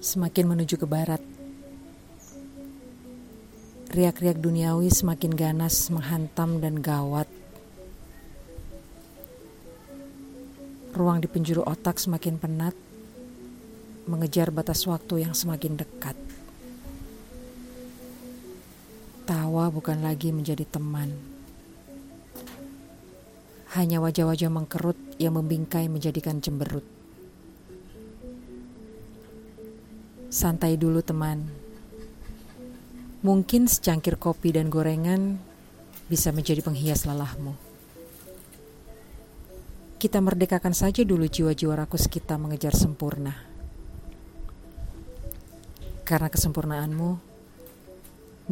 semakin menuju ke barat. Riak-riak duniawi semakin ganas menghantam dan gawat. Ruang di penjuru otak semakin penat, mengejar batas waktu yang semakin dekat. Tawa bukan lagi menjadi teman. Hanya wajah-wajah mengkerut yang membingkai menjadikan cemberut. Santai dulu teman. Mungkin secangkir kopi dan gorengan bisa menjadi penghias lelahmu. Kita merdekakan saja dulu jiwa-jiwa rakus kita mengejar sempurna. Karena kesempurnaanmu,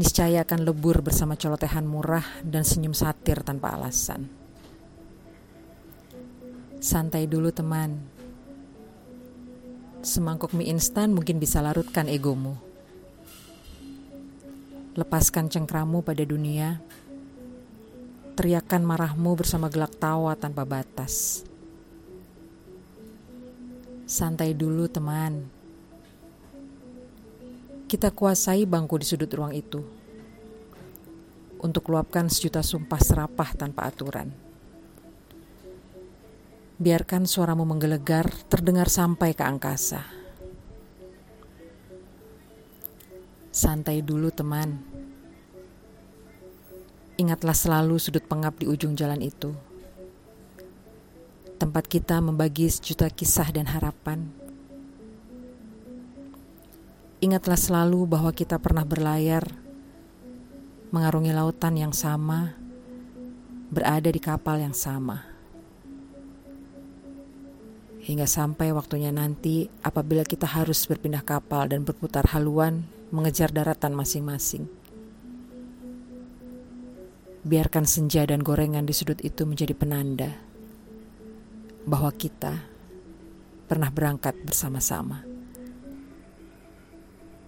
niscaya akan lebur bersama colotehan murah dan senyum satir tanpa alasan. Santai dulu teman Semangkuk mie instan mungkin bisa larutkan egomu. Lepaskan cengkramu pada dunia. Teriakan marahmu bersama gelak tawa tanpa batas. Santai dulu teman. Kita kuasai bangku di sudut ruang itu. Untuk luapkan sejuta sumpah serapah tanpa aturan. Biarkan suaramu menggelegar terdengar sampai ke angkasa. Santai dulu teman. Ingatlah selalu sudut pengap di ujung jalan itu. Tempat kita membagi sejuta kisah dan harapan. Ingatlah selalu bahwa kita pernah berlayar, mengarungi lautan yang sama, berada di kapal yang sama hingga sampai waktunya nanti apabila kita harus berpindah kapal dan berputar haluan mengejar daratan masing-masing. Biarkan senja dan gorengan di sudut itu menjadi penanda bahwa kita pernah berangkat bersama-sama.